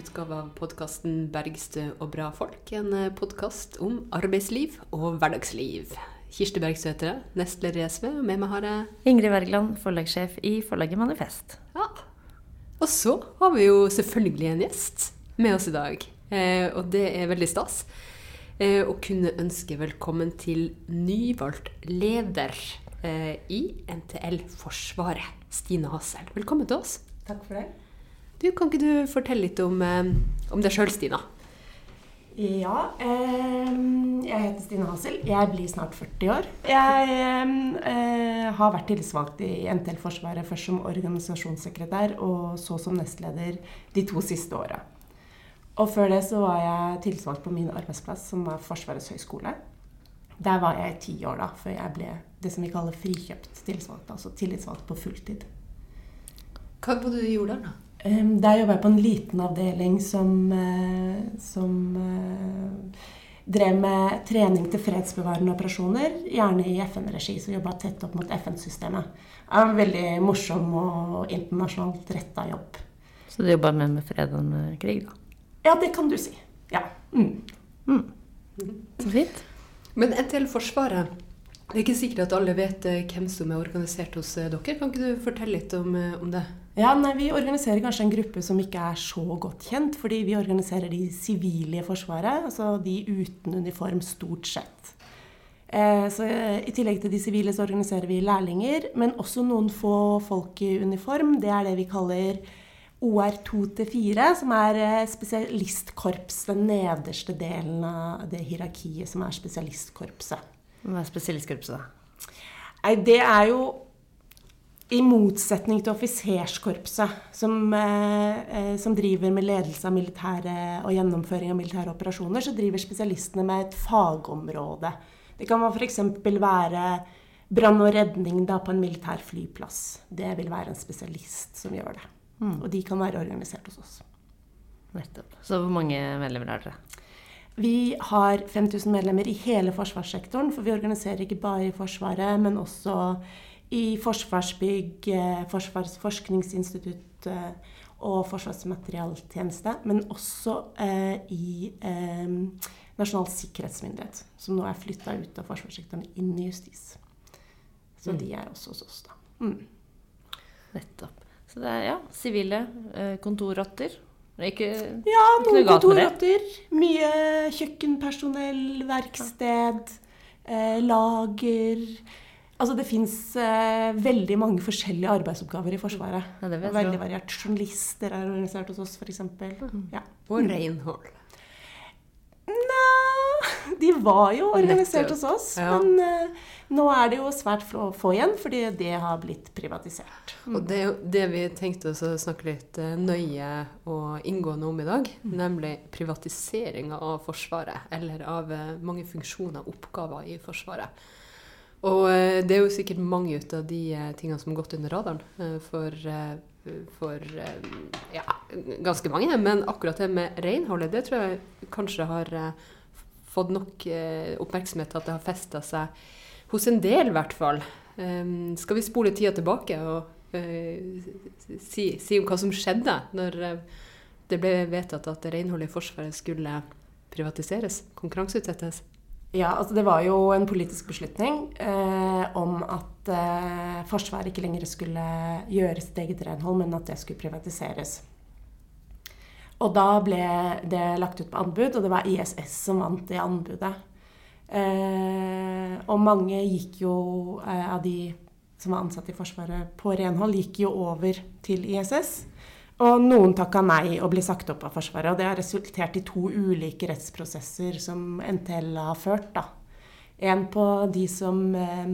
utgave av podkasten 'Bergstø og bra folk'. En podkast om arbeidsliv og hverdagsliv. Kirsti Bergstø heter jeg, nestleder i SV, og med meg har jeg Ingrid Wergeland, forlagssjef i forlaget Manifest. Ja. Og så har vi jo selvfølgelig en gjest med oss i dag, eh, og det er veldig stas. Eh, å kunne ønske velkommen til nyvalgt leder eh, i NTL Forsvaret, Stine Hassel. Velkommen til oss. Takk for det. Du, Kan ikke du fortelle litt om, eh, om deg sjøl, Stina? Ja, eh, jeg heter Stine Hassel. Jeg blir snart 40 år. Jeg eh, har vært tillitsvalgt i NTL Forsvaret, først som organisasjonssekretær og så som nestleder de to siste åra. Og før det så var jeg tillitsvalgt på min arbeidsplass, som var Forsvarets høgskole. Der var jeg i ti år da, før jeg ble det som vi kaller frikjøpt tillitsvalgt. Altså tillitsvalgt på fulltid. Hva var det du gjorde der, da? Der jobba jeg på en liten avdeling som, som drev med trening til fredsbevarende operasjoner, gjerne i FN-regi, så jobba tett opp mot FN-systemet. Det var en veldig morsom og internasjonalt retta jobb. Så du jobba mer med fred enn med krig, da? Ja, det kan du si. Ja. Mm. Mm. Så fint. Men til Forsvaret, det er ikke sikkert at alle vet hvem som er organisert hos dere. Kan ikke du fortelle litt om, om det? Ja, nei, Vi organiserer kanskje en gruppe som ikke er så godt kjent. Fordi vi organiserer de sivile i Forsvaret, altså de uten uniform stort sett. Eh, så I tillegg til de sivile så organiserer vi lærlinger, men også noen få folk i uniform. Det er det vi kaller OR2-4, som er spesialistkorps, den nederste delen av det hierarkiet som er spesialistkorpset. Hva er spesialistkorpset, da? Nei, det er jo i motsetning til offiserskorpset, som, eh, som, driver med ledelse av militære og gjennomføring av militære operasjoner, så driver spesialistene med et fagområde. Det kan f.eks. være brann og redning da, på en militær flyplass. Det vil være en spesialist som gjør det. Mm. Og de kan være organisert hos oss. Nettopp. Så hvor mange medlemmer har dere? Vi har 5000 medlemmer i hele forsvarssektoren, for vi organiserer ikke bare i Forsvaret, men også i Forsvarsbygg, Forsvarets forskningsinstitutt og Forsvarsmaterialtjeneste. Men også eh, i eh, Nasjonal sikkerhetsmyndighet, som nå er flytta ut av forsvarssektoren inn i justis. Så mm. de er også hos oss, da. Mm. Nettopp. Så det er ja, sivile eh, kontorrotter. Ikke, ja, noen kontorrotter. Mye kjøkkenpersonell, verksted, eh, lager. Altså Det fins eh, veldig mange forskjellige arbeidsoppgaver i Forsvaret. Ja, veldig variert. Journalister er organisert hos oss, f.eks. Mm. Ja. Og renhold. Nei De var jo organisert hos oss, ja. men eh, nå er det jo svært få igjen, fordi det har blitt privatisert. Mm. Og det er jo det vi tenkte å snakke litt eh, nøye og inngående om i dag, mm. nemlig privatiseringa av Forsvaret, eller av eh, mange funksjoner og oppgaver i Forsvaret. Og eh, det er jo sikkert mange ut av de eh, tingene som har gått under radaren eh, for, for ja, ganske mange. Men akkurat det med renholdet, det tror jeg kanskje har fått nok oppmerksomhet til at det har festa seg hos en del, i hvert fall. Skal vi spole tida tilbake og si, si om hva som skjedde når det ble vedtatt at renholdet i Forsvaret skulle privatiseres, konkurranseutsettes? Ja, altså Det var jo en politisk beslutning eh, om at eh, Forsvaret ikke lenger skulle gjøre sitt eget renhold, men at det skulle privatiseres. Og da ble det lagt ut på anbud, og det var ISS som vant det anbudet. Eh, og mange gikk jo eh, av de som var ansatt i Forsvaret på renhold, gikk jo over til ISS. Og noen takka nei og ble sagt opp av Forsvaret. Og det har resultert i to ulike rettsprosesser som NTL har ført. da. En på de som eh,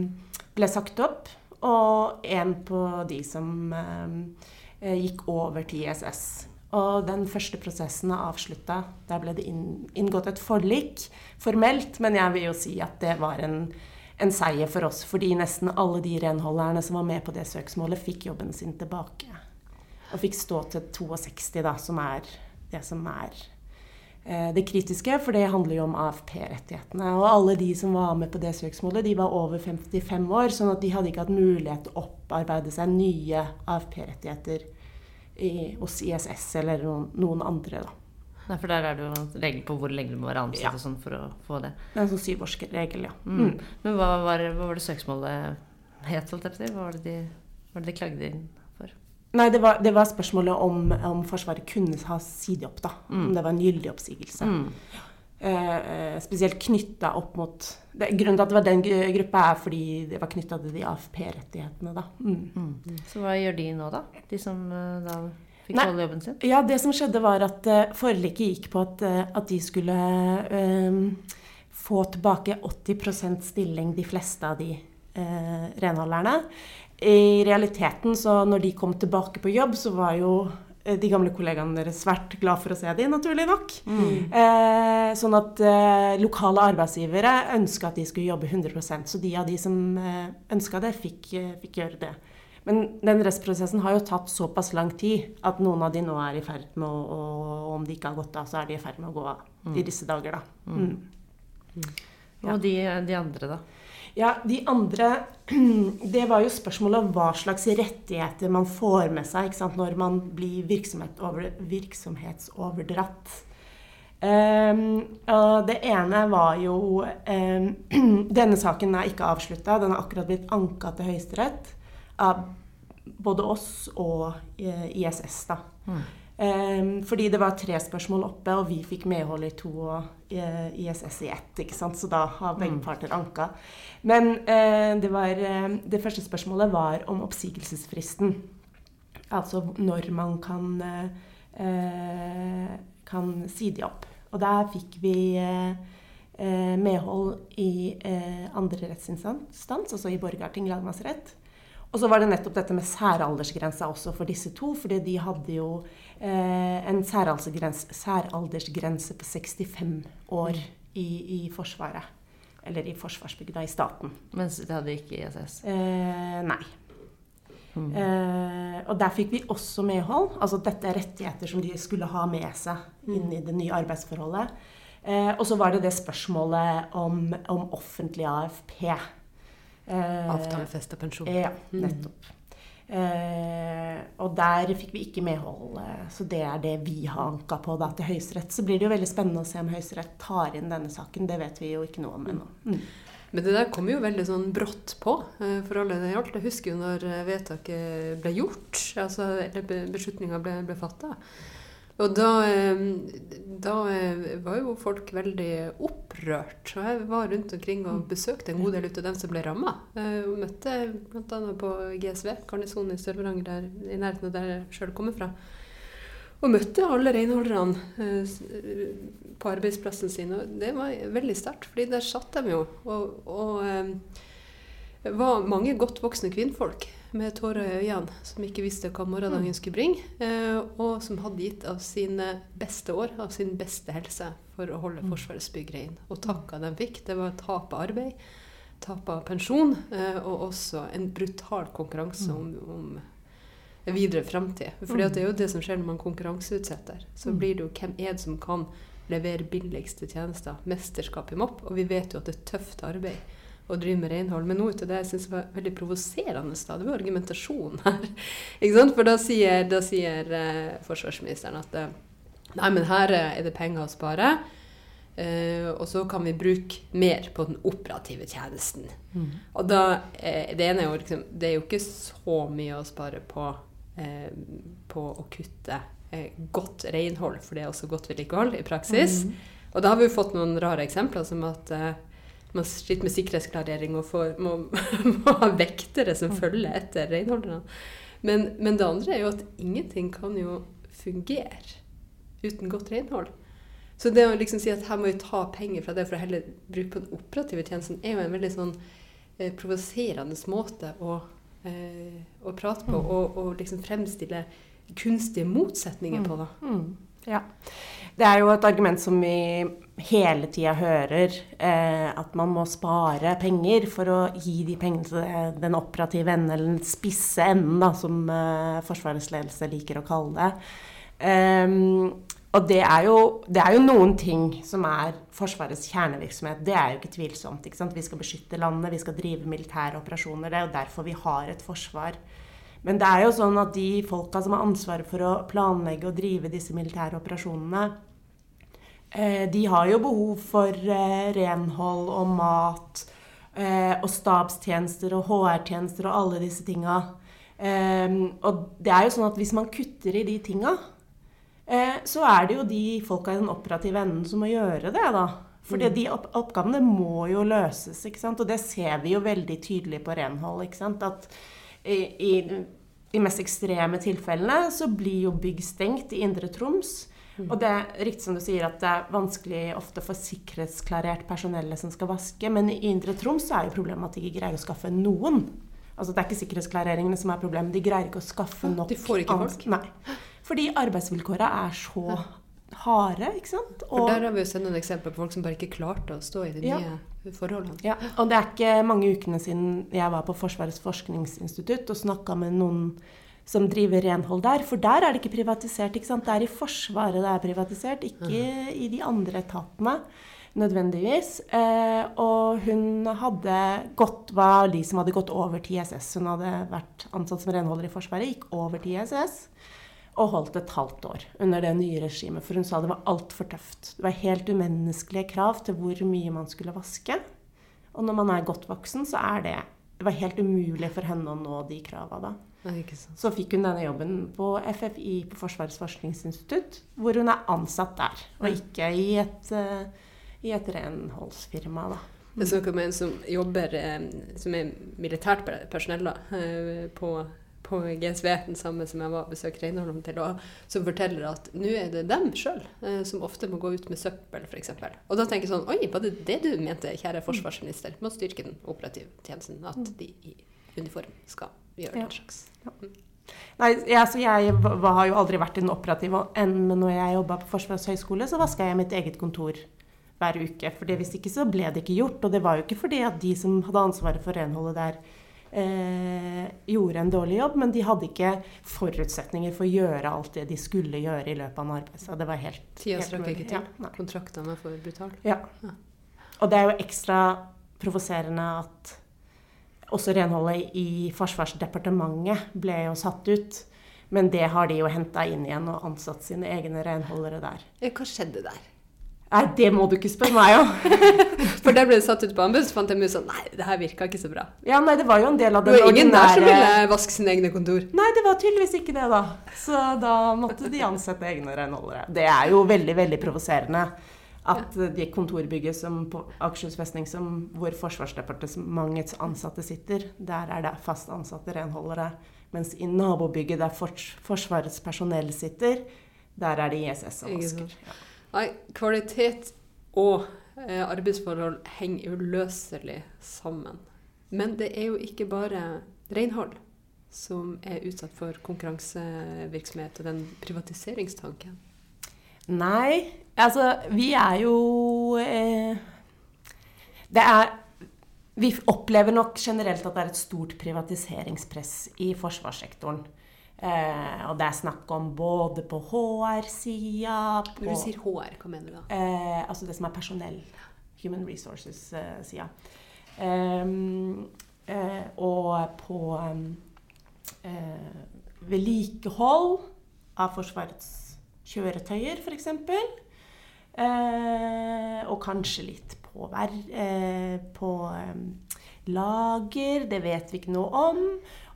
ble sagt opp, og en på de som eh, gikk over til ISS. Og den første prosessen er avslutta. Der ble det inngått et forlik formelt, men jeg vil jo si at det var en, en seier for oss. Fordi nesten alle de renholderne som var med på det søksmålet, fikk jobben sin tilbake. Og fikk stå til 62, da, som er det som er eh, det kritiske, for det handler jo om AFP-rettighetene. Og alle de som var med på det søksmålet, de var over 55 år, sånn at de hadde ikke hatt mulighet til å opparbeide seg nye AFP-rettigheter hos ISS eller noen, noen andre. da. Nei, for der er det jo regler på hvor lenge du må være ansatt Ja. og sånn for å få det. Det er en sånn syvårsregel, ja. Mm. Mm. Men hva var, hva var det søksmålet het, holdt jeg på å si? Hva var det de, klagde inn? Nei, det var, det var spørsmålet om, om Forsvaret kunne ha sidig opp, da. Om det var en gyldig oppsigelse. Mm. Eh, eh, spesielt knytta opp mot det, Grunnen til at det var den gru- gruppa, er fordi det var knytta til de AFP-rettighetene, da. Mm. Mm. Så hva gjør de nå, da? De som eh, da fikk Nei. beholde jobben sin? Ja, det som skjedde var at uh, forliket gikk på at, at de skulle eh, få tilbake 80% stilling, de fleste av de uh, renholderne. I realiteten, så når de kom tilbake på jobb, så var jo eh, de gamle kollegaene deres svært glad for å se dem, naturlig nok. Eh, sånn at eh, lokale arbeidsgivere ønska at de skulle jobbe 100% så de av de som eh, ønska det, fikk, eh, fikk gjøre det. Men den restprosessen har jo tatt såpass lang tid at noen av de nå er i ferd med å og Om de ikke har gått av, så er de i ferd med å gå av i disse dager, da. Mm. Ja. Og de, de andre, da? Ja, de andre Det var jo spørsmålet om hva slags rettigheter man får med seg sant, når man blir virksomhet over, virksomhetsoverdratt. Um, og det ene var jo um, Denne saken er ikke avslutta. Den har akkurat blitt anka til Høyesterett av både oss og eh, ISS. da. Ehm, fordi det var tre spørsmål oppe, og vi fikk medhold i to og eh, ISS i ett. ikke sant? Så da har begge parter anka. Men eh, det, var, eh, det første spørsmålet var om oppsigelsesfristen. Altså når man kan, kan si de opp. Og der fikk vi medhold i eh, andre rettsinstans, altså i Borgarting lagmannsrett. Og så var det nettopp dette med særaldersgrensa også for disse to. fordi de hadde jo eh, en særaldersgrense, særaldersgrense på 65 år i, i Forsvaret. Eller i Forsvarsbygda i staten. Mens det hadde ikke ISS. Eh, nei. Mm. Eh, og der fikk vi også medhold. Altså dette er rettigheter som de skulle ha med seg inn i det nye arbeidsforholdet. Eh, og så var det det spørsmålet om, om offentlig AFP. Eh, Avtalefesta pensjon. Ja, nettopp. Eh, og der fikk vi ikke medhold, eh, så det er det vi har anka på da, til Høyesterett. Så blir det jo veldig spennende å se om Høyesterett tar inn denne saken. Det vet vi jo ikke noe om ennå. Mm. Men det der kom jo veldig sånn brått på eh, for alle det gjaldt. Jeg husker jo når eh, vedtaket ble gjort, altså beslutninga ble, ble fatta. Og da, eh, da eh, var jo folk veldig opprørt. Og jeg var rundt omkring og besøkte en god del av dem som ble ramma. Og møtte bl.a. på GSV, garnisonen i Sør-Varanger, i nærheten av der jeg sjøl kommer fra. Og møtte alle renholderne eh, eh, på arbeidsplassen sin. Og det var veldig sterkt, fordi der satt de jo. Og, og eh, var mange godt voksne kvinnfolk med tårer i øynene som ikke visste hva morgendagen skulle bringe, eh, og som hadde gitt av sine beste år, av sin beste helse, for å holde Forsvarets bygg rein. Og takka de fikk, det var tap av arbeid, tap av pensjon, eh, og også en brutal konkurranse om, om videre framtid. For det er jo det som skjer når man konkurranseutsetter. Så blir det jo hvem er det som kan levere billigste tjenester. Mesterskap i mopp. Og vi vet jo at det er tøft arbeid å drive med renhold. Men noe av det jeg syns var veldig provoserende, da, det var argumentasjonen her. Ikke sant? For da sier, da sier eh, forsvarsministeren at eh, nei, men her eh, er det penger å spare. Eh, og så kan vi bruke mer på den operative tjenesten. Og da, eh, det ene er jo liksom Det er jo ikke så mye å spare på, eh, på å kutte godt renhold, for det er også godt vedlikehold i praksis. Og da har vi jo fått noen rare eksempler, som at man sliter med sikkerhetsklarering og får, må, må ha vektere som følger etter renholderne. Men, men det andre er jo at ingenting kan jo fungere uten godt renhold. Så det å liksom si at her må vi ta penger fra det for å heller bruke på den operative tjenesten, er jo en veldig sånn eh, provoserende måte å, eh, å prate på, og, og liksom fremstille kunstige motsetninger på. da. Mm. Ja. Det er jo et argument som vi hele tida hører, eh, at man må spare penger for å gi de pengene til den operative enden, eller den spisse enden, da, som eh, Forsvarets ledelse liker å kalle det. Ehm, og det er, jo, det er jo noen ting som er Forsvarets kjernevirksomhet. Det er jo ikke tvilsomt. Ikke? Vi skal beskytte landet, vi skal drive militære operasjoner. Det er jo derfor vi har et forsvar. Men det er jo sånn at de folka som har ansvaret for å planlegge og drive disse militære operasjonene, eh, de har jo behov for eh, renhold og mat eh, og stabstjenester og HR-tjenester og alle disse tinga. Og det er jo sånn at hvis man kutter i de tinga, så er det jo de folka i den operative enden som må gjøre det, da. For mm. de oppgavene må jo løses, ikke sant. Og det ser vi jo veldig tydelig på renhold, ikke sant. At i, i de mest ekstreme tilfellene så blir jo bygg stengt i Indre Troms. Mm. Og det er riktig som du sier at det er vanskelig ofte for sikkerhetsklarert personellet som skal vaske, men i Indre Troms så er jo problemet at de ikke greier å skaffe noen. Altså Det er ikke sikkerhetsklareringene som er problemet, de greier ikke å skaffe nok. De får ikke folk? Nei. Fordi arbeidsvilkåra er så harde, ikke sant. Og, For der har vi jo sett noen eksempler på folk som bare ikke klarte å stå i de ja. nye forholdene. Ja, og det er ikke mange ukene siden jeg var på Forsvarets forskningsinstitutt og snakka med noen som driver renhold der. For der er det ikke privatisert. ikke sant? Det er i Forsvaret det er privatisert, ikke i de andre etatene nødvendigvis. Eh, og hun hadde gått, var de som hadde gått over til ISS. Hun hadde vært ansatt som renholder i Forsvaret, gikk over til ISS og holdt et halvt år under det nye regimet. For hun sa det var altfor tøft. Det var helt umenneskelige krav til hvor mye man skulle vaske. Og når man er godt voksen, så er det Det var helt umulig for henne å nå de krava da. Så fikk hun denne jobben på FFI, på Forsvarets forskningsinstitutt, hvor hun er ansatt der, og ikke i et, uh, i et renholdsfirma, da. Jeg snakker med en som jobber eh, som er militært personell da, eh, på på GSV, den samme som jeg var besøkte renholderen til, og som forteller at nå er det dem sjøl eh, som ofte må gå ut med søppel, f.eks. Og da tenker jeg sånn Oi, var det det du mente, kjære forsvarsminister, med å styrke den operative tjenesten? At mm. de i uniform skal gjøre den slags ja. Mm. Nei, altså jeg har jo aldri vært i den operative men når jeg jobba på Forsvarets høgskole, så vaska jeg mitt eget kontor hver uke. For hvis ikke så ble det ikke gjort. Og det var jo ikke fordi at de som hadde ansvaret for renholdet der, eh, gjorde en dårlig jobb, men de hadde ikke forutsetninger for å gjøre alt det de skulle gjøre i løpet av en arbeidsdag. Det var helt Tida strakk ikke til. Ja, Kontraktene var for brutale. Ja. ja. Og det er jo ekstra provoserende at også renholdet i Forsvarsdepartementet ble jo satt ut. Men det har de jo henta inn igjen og ansatt sine egne renholdere der. Hva skjedde der? Nei, det må du ikke spørre meg om. For der ble det satt ut på anbud, så fant jeg ut sånn Nei, det her virka ikke så bra. Ja, nei, det var jo en del av den ordinære Det var ingen der som ville vaske sine egne kontor? Nei, det var tydeligvis ikke det, da. Så da måtte de ansette egne renholdere. Det er jo veldig, veldig provoserende at de kontorbygget som på Akershus festning hvor Forsvarsdepartementets ansatte sitter, der er det fast ansatte renholdere. Mens i nabobygget der Forsvarets personell sitter, der er det ISS som vasker. Ja. Nei, kvalitet og eh, arbeidsforhold henger uløselig sammen. Men det er jo ikke bare renhold som er utsatt for konkurransevirksomhet og den privatiseringstanken. Nei, altså vi er jo eh, Det er Vi opplever nok generelt at det er et stort privatiseringspress i forsvarssektoren. Eh, og det er snakk om både på HR-sida Når du sier HR, hva mener du da? Eh, altså det som er personell. Human resources-sida. Eh, eh, og på eh, vedlikehold av Forsvarets kjøretøyer, f.eks. Eh, og kanskje litt på, på lager. Det vet vi ikke noe om.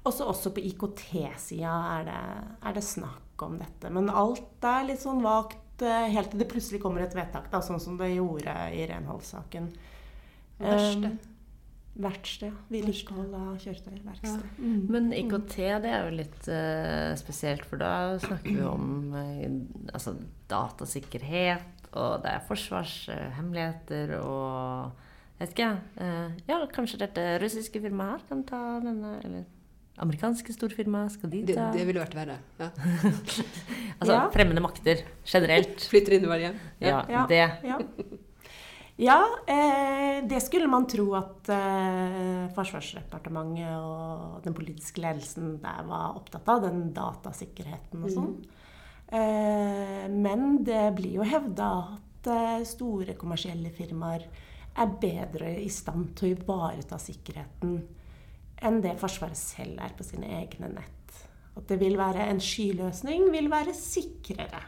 Også, også på IKT-sida er, er, det snakk om dette. Men alt er litt sånn vagt eh, helt til det plutselig kommer et vedtak, da, sånn som det gjorde i renholdssaken. Verksted. Um, verksted. Vedlikehold av kjøretøy. Verksted. Ja. Mm. Men IKT det er jo litt uh, spesielt, for da snakker vi om uh, altså, datasikkerhet, og det er forsvarshemmeligheter uh, og jeg vet ikke, uh, Ja, kanskje dette russiske firmaet her kan ta denne eller Amerikanske storfirma, skal de ta Det, det ville vært verre. Ja. altså ja. fremmede makter generelt. Flytter inn i hver hjem. Ja, ja, det. Ja, ja eh, det skulle man tro at eh, Forsvarsdepartementet og den politiske ledelsen der var opptatt av. Den datasikkerheten og sånn. Mm. Eh, men det blir jo hevda at eh, store kommersielle firmaer er bedre i stand til å ivareta sikkerheten enn det Forsvaret selv er på sine egne nett. At det vil være en skyløsning vil være sikrere,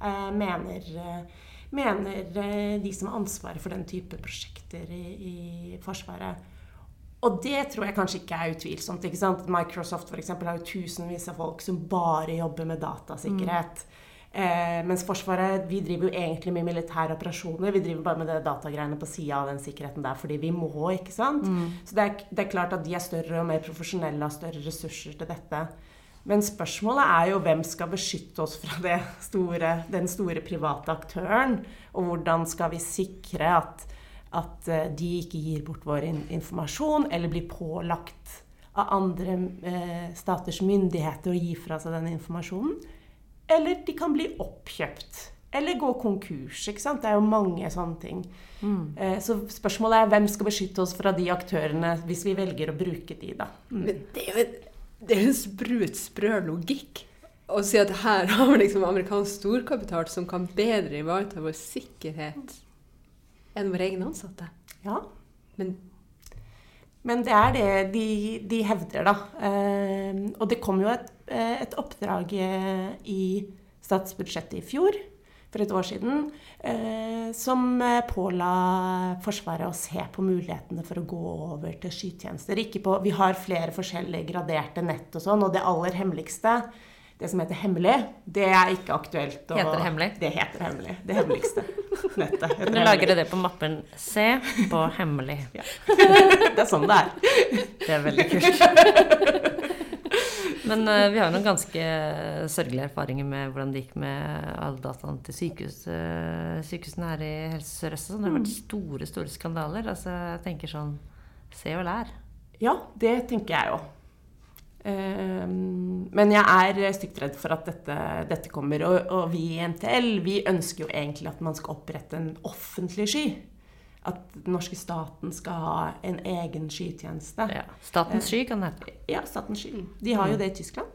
eh, mener, eh, mener eh, de som har ansvaret for den type prosjekter i, i Forsvaret. Og det tror jeg kanskje ikke er utvilsomt. ikke sant? Microsoft for eksempel, har jo tusenvis av folk som bare jobber med datasikkerhet. Mm. Eh, mens Forsvaret vi driver jo egentlig med militære operasjoner. Vi driver bare med det datagreiene på sida av den sikkerheten der fordi vi må. ikke sant? Mm. Så det er, det er, klart at de er større og mer profesjonelle og har større ressurser til dette. Men spørsmålet er jo hvem skal beskytte oss fra store, den store private aktøren? Og hvordan skal vi sikre at, at eh, de ikke gir bort vår informasjon, eller blir pålagt av andre eh, staters myndigheter å gi fra seg den informasjonen? Eller de kan bli oppkjøpt. Eller gå konkurs. ikke sant? Det er jo mange sånne ting. Mm. Eh, så spørsmålet er hvem skal beskytte oss fra de aktørene, hvis vi velger å bruke de, da. Mm. Men det er jo det er en sprut, sprø logikk å si at her har vi liksom amerikansk storkapital som kan bedre ivareta vår sikkerhet enn våre egne ansatte. Ja. Men men det er det de, de hevder, da. Eh, og det kom jo et, et, oppdrag eh, i statsbudsjettet i fjor, for et år siden, eh, som eh, påla Forsvaret å se på mulighetene for å gå over til skytjenester. vi har flere forskjellige graderte nett og sånn, og det aller hemmeligste det som heter hemmelig, det er ikke aktuelt. Å, heter det hemmelig? Det heter hemmelig. Det hemmeligste nettet. Du lager det på mappen 'Se på hemmelig'. Ja. Det er sånn det er. Det er veldig kult. Men uh, vi har jo noen ganske sørgelige erfaringer med hvordan det gikk med alle dataene til sykehus, uh, sykehusene her i Helse Sør-Øst. Det har vært mm. store, store skandaler. Altså, jeg tenker sånn Se og lær. Ja, det tenker jeg òg. Men jeg er stygt redd for at dette, dette kommer. Og, og, vi i NTL vi ønsker jo egentlig at man skal opprette en offentlig sky. At den norske staten skal ha en egen skytjeneste. Ja, statens sky kan det hete. Ja, statens sky. De har jo det i Tyskland.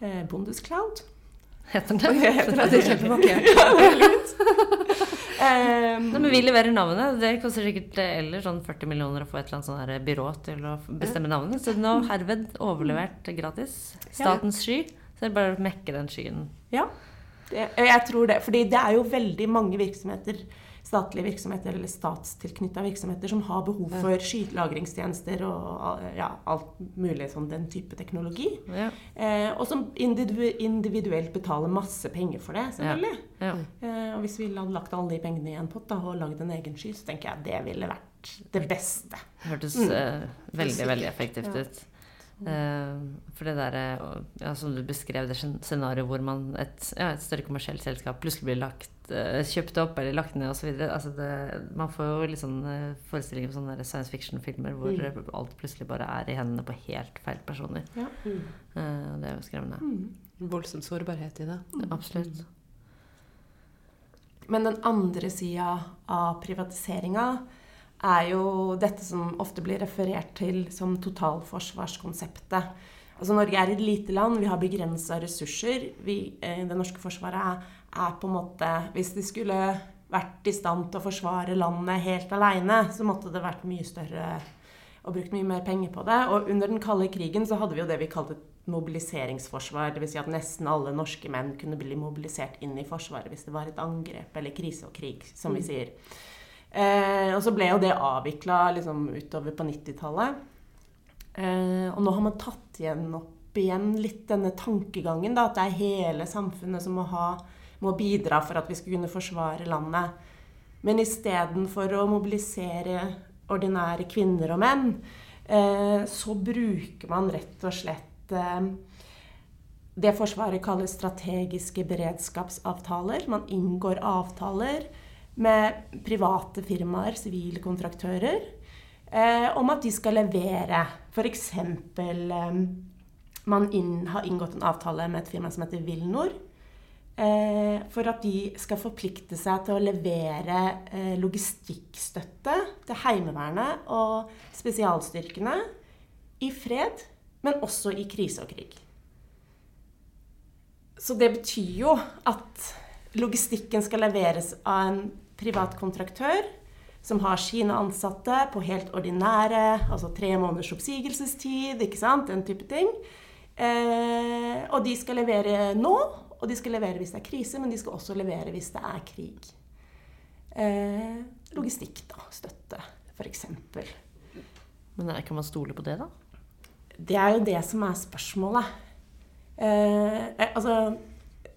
Eh, Bundescloud. Heter det? Heter det? det er kjempevakkert. Um, men vi leverer navnet. Det koster sikkert eller sånn 40 millioner å få et eller annet sånn byrå til å bestemme navnet. Så nå herved overlevert gratis. Statens sky. Så det er bare å mekke den skyen. Ja, det, jeg tror det. Fordi det er jo veldig mange virksomheter statlige virksomheter eller statstilknytta virksomheter som har behov for skytelagringstjenester og ja, alt mulig sånn den type teknologi. Ja. Eh, og som individu individuelt betaler masse penger for det, selvfølgelig. Ja. Eh, og hvis vi hadde lagt alle de pengene i en pott da, og lagd en egen sky, så tenker jeg det ville vært det beste. Hørtes mm. uh, veldig, veldig effektivt ut. Uh, for det der, ja, som du beskrev, det scenarioet hvor man et, ja, et, større kommersielt selskap plutselig blir lagt, uh, kjøpt opp eller lagt ned osv. Altså man får jo litt sånn uh, forestillinger om sånne science fiction-filmer hvor mm. alt plutselig bare er i hendene på helt feil personer. Ja. Mm. det er jo skremmende. Mm. Voldsom sårbarhet i det. Absolutt. Men den andre sida av privatiseringa er jo dette som ofte blir referert til som totalforsvarskonseptet. Altså Norge er et lite land, vi har begrensa ressurser. Vi, eh, det norske forsvaret er, er, på en måte Hvis de skulle vært i stand til å forsvare landet helt aleine, så måtte det vært mye større og brukt mye mer penger på det. Og under den kalde krigen så hadde vi jo det vi kalte mobiliseringsforsvar. Dvs. Si at nesten alle norske menn kunne bli mobilisert inn i Forsvaret hvis det var et angrep eller krise og krig, som vi mm. sier. Eh, og så ble jo det avvikla liksom, utover på 90-tallet. Eh, og nå har man tatt igjen opp igjen litt denne tankegangen, da, at det er hele samfunnet som må, ha, må bidra for at vi skal kunne forsvare landet. Men istedenfor å mobilisere ordinære kvinner og menn, eh, så bruker man rett og slett eh, det Forsvaret kaller strategiske beredskapsavtaler. Man inngår avtaler med private firmaer, sivile kontraktører, eh, om at de skal levere. F.eks. Eh, man inn, har inngått en avtale med et firma som heter Vilnor. Eh, for at de skal forplikte seg til å levere eh, logistikkstøtte til Heimevernet og spesialstyrkene i fred, men også i krise og krig. Så det betyr jo at logistikken skal leveres av en privat kontraktør som har sine ansatte på helt ordinære, altså tre måneders oppsigelsestid, ikke sant, den type ting. Eh, og de skal levere nå, og de skal levere hvis det er krise, men de skal også levere hvis det er krig. Eh, logistikk, da. Støtte, f.eks. Men kan man stole på det, da? Det er jo det som er spørsmålet. Eh, eh, altså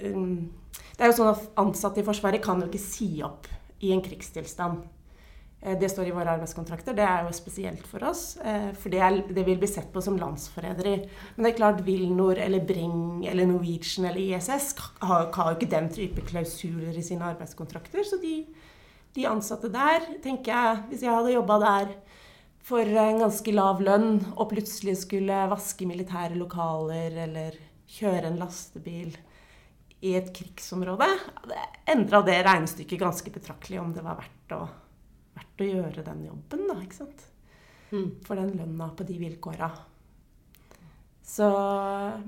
um, Det er jo sånn at ansatte i Forsvaret kan jo ikke si opp i en krigstilstand. Eh, det står i våre arbeidskontrakter. Det er jo spesielt for oss. Eh, for det, er, det vil bli sett på som landsforræderi. Men det er klart Wilnor eller Bring eller Norwegian eller ISS har, har jo ikke den type klausuler i sine arbeidskontrakter. Så de, de ansatte der, tenker jeg Hvis jeg hadde jobba der for en ganske lav lønn og plutselig skulle vaske militære lokaler eller kjøre en lastebil i et krigsområde, det endra det regnestykket ganske betraktelig om det var verdt å verdt å gjøre den jobben, da, ikke sant. Mm. For den lønna på de vilkåra. Så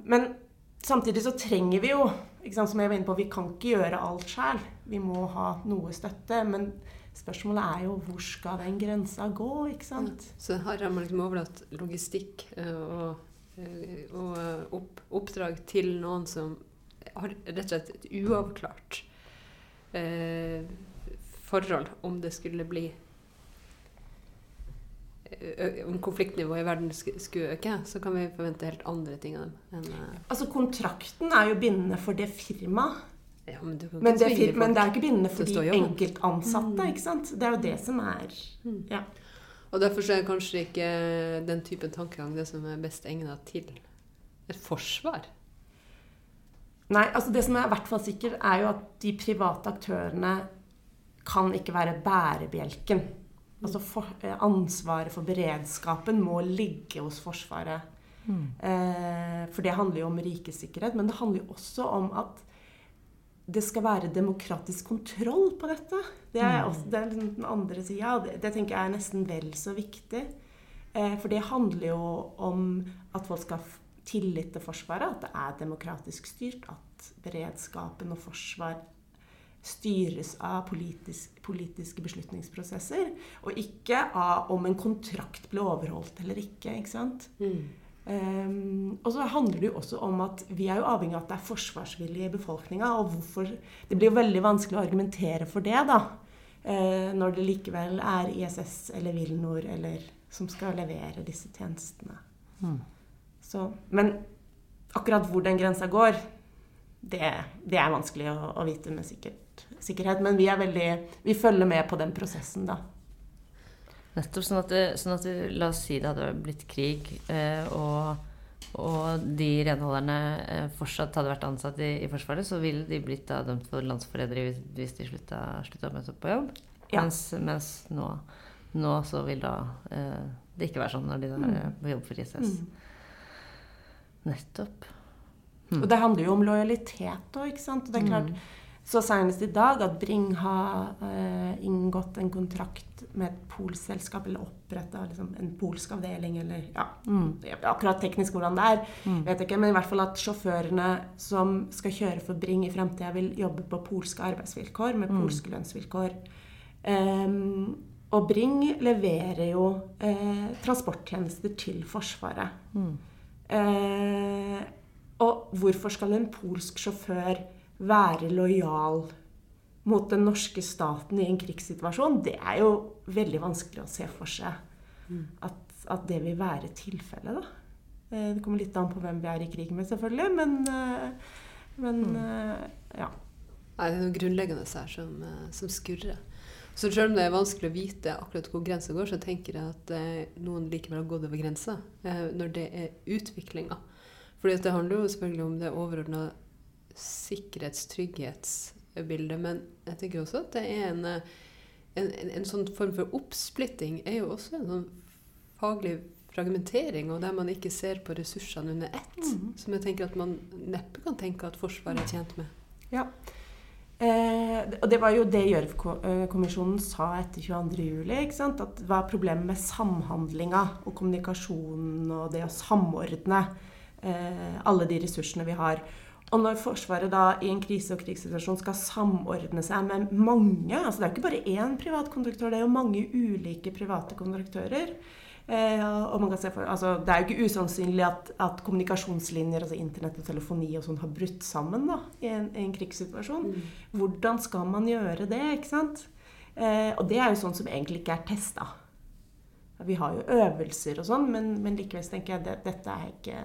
Men samtidig så trenger vi jo, sant, som jeg var inne på, vi kan ikke gjøre alt sjæl. Vi må ha noe støtte. Men spørsmålet er jo hvor skal den grensa gå, ikke sant. Ja. Så her har man liksom overlatt logistikk eh, og, eh, og eh, opp, oppdrag til noen som har rett og slett et uavklart eh, forhold om det skulle bli om konfliktnivået i verden skulle øke, så kan vi forvente helt andre ting av dem. Enn, uh... Altså Kontrakten er jo bindende for det firmaet. Ja, men, men, det men, det er ikke bindende for de enkeltansatte. Mm. ikke sant? Det er jo det som er mm. ja. Og derfor er kanskje ikke den typen tankegang det som er best egnet til et forsvar. Nei, altså det som er i hvert fall sikkert, er jo at de private aktørene kan ikke være bærebjelken Altså for, eh, ansvaret for beredskapen må ligge hos Forsvaret. Mm. Eh, for det handler jo om rikets sikkerhet. Men det handler jo også om at det skal være demokratisk kontroll på dette. Det er, mm. også, det er den andre sida. Det, det, tenker jeg er nesten vel så viktig. Eh, for det handler jo om at folk skal tillit til Forsvaret. At det er demokratisk styrt. At beredskapen og forsvar styres av politisk, politiske beslutningsprosesser, og ikke av om en kontrakt ble overholdt eller ikke. ikke sant? Mm. Um, og så handler det jo også om at vi er jo avhengig av at det er forsvarsvilje i befolkninga. Og hvorfor Det blir jo veldig vanskelig å argumentere for det, da. Uh, når det likevel er ISS eller Wilnor eller som skal levere disse tjenestene. Mm. Så, men akkurat hvor den grensa går, det, det er vanskelig å, å vite med sikkert sikkerhet. Men vi veldig Vi følger med på den prosessen, da. Nettopp. Sånn at, det, sånn at det, La oss si det hadde blitt krig, eh, og, og, de renholderne eh, fortsatt hadde vært ansatt i, i, Forsvaret, så ville de blitt da, dømt for landsforræderi hvis, hvis, de slutta, slutta å møte opp på jobb. Ja. Mens, mens nå, nå, så vil da eh, det ikke være sånn når de er mm. på jobb for ISS. Mm. Nettopp. Mm. Og det handler jo om lojalitet òg, ikke sant. Og det er klart, mm så senest i dag at Bring har eh, inngått en kontrakt med et polselskap, eller oppretta liksom, en polsk avdeling, eller ja, mm. Akkurat teknisk hvordan det er, mm. vet jeg ikke, men i hvert fall at sjåførene som skal kjøre for Bring i fremtida, vil jobbe på polske arbeidsvilkår, med mm. polske lønnsvilkår. Um, og Bring leverer jo eh, transporttjenester til Forsvaret. Uh, og hvorfor skal en polsk sjåfør være lojal mot den norske staten i en krigssituasjon, det er jo veldig vanskelig å se for seg at, at det vil være tilfellet. da. Eh, det kommer litt an på hvem vi er i krig med, selvfølgelig, men, eh, men mm. Eh, ja. Nei, det er noe grunnleggende her som, som, skurrer. Så selv om det er vanskelig å vite akkurat hvor grensa går, så tenker jeg at eh, noen likevel har gått over grensa eh, når det er utviklinga. Fordi det handler jo selvfølgelig om det overordna sikkerhetstrygghetsbildet, Men jeg tenker også at det er en, en, en, en sånn form for oppsplitting er jo også en sånn faglig fragmentering, og der man ikke ser på ressursene under ett. Mm. Som jeg tenker at man neppe kan tenke at Forsvaret er tjent med. Ja. Eh, og det var jo det Gjørv-kommisjonen sa etter 22.07. At det var problemet med samhandlinga og kommunikasjonen og det å samordne eh, alle de ressursene vi har. Og når Forsvaret da i en krise- og krigssituasjon skal samordne seg med mange altså Det er jo ikke bare én privat kontraktør, det er jo mange ulike private kontraktører. Eh, og man kan se for, altså, det er jo ikke usannsynlig at, at kommunikasjonslinjer, altså internett og telefoni og sånn, har brutt sammen da, i en, i en krigssituasjon. Mm. Hvordan skal man gjøre det? ikke sant? Eh, og det er jo sånn som egentlig ikke er testa. Vi har jo øvelser og sånn, men, men likevel tenker jeg at dette er ikke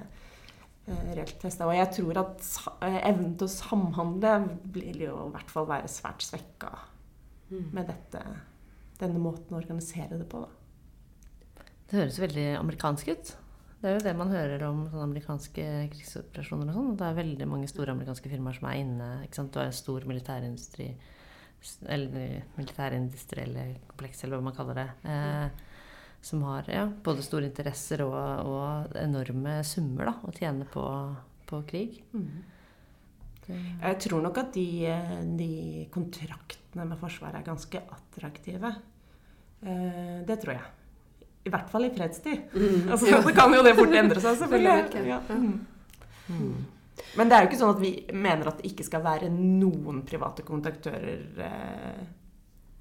Eh, reelt testa. Og jeg tror at eh, evnen til å samhandle vil jo i hvert fall være svært svekka mm. med dette, denne måten å organisere det på. Da. Det høres veldig amerikansk ut. Det er jo det man hører om amerikanske krigsoperasjoner og sånn. Det er veldig mange store amerikanske firmaer som er inne. ikke sant? Du har en stor militærindustri eller militærindustrielle kompleks, eller hva man kaller det. Eh, som har ja, både store interesser og, og enorme summer da, å tjene på, på krig. Mm. Jeg tror nok at de, de, kontraktene med Forsvaret er ganske attraktive. Eh, det tror jeg. I hvert fall i fredstid. Mm. Altså, ja. Så kan jo det fort endre seg, selvfølgelig. Ja. Mm. mm. Men det er jo ikke sånn at vi mener at det ikke skal være noen private kontaktører eh,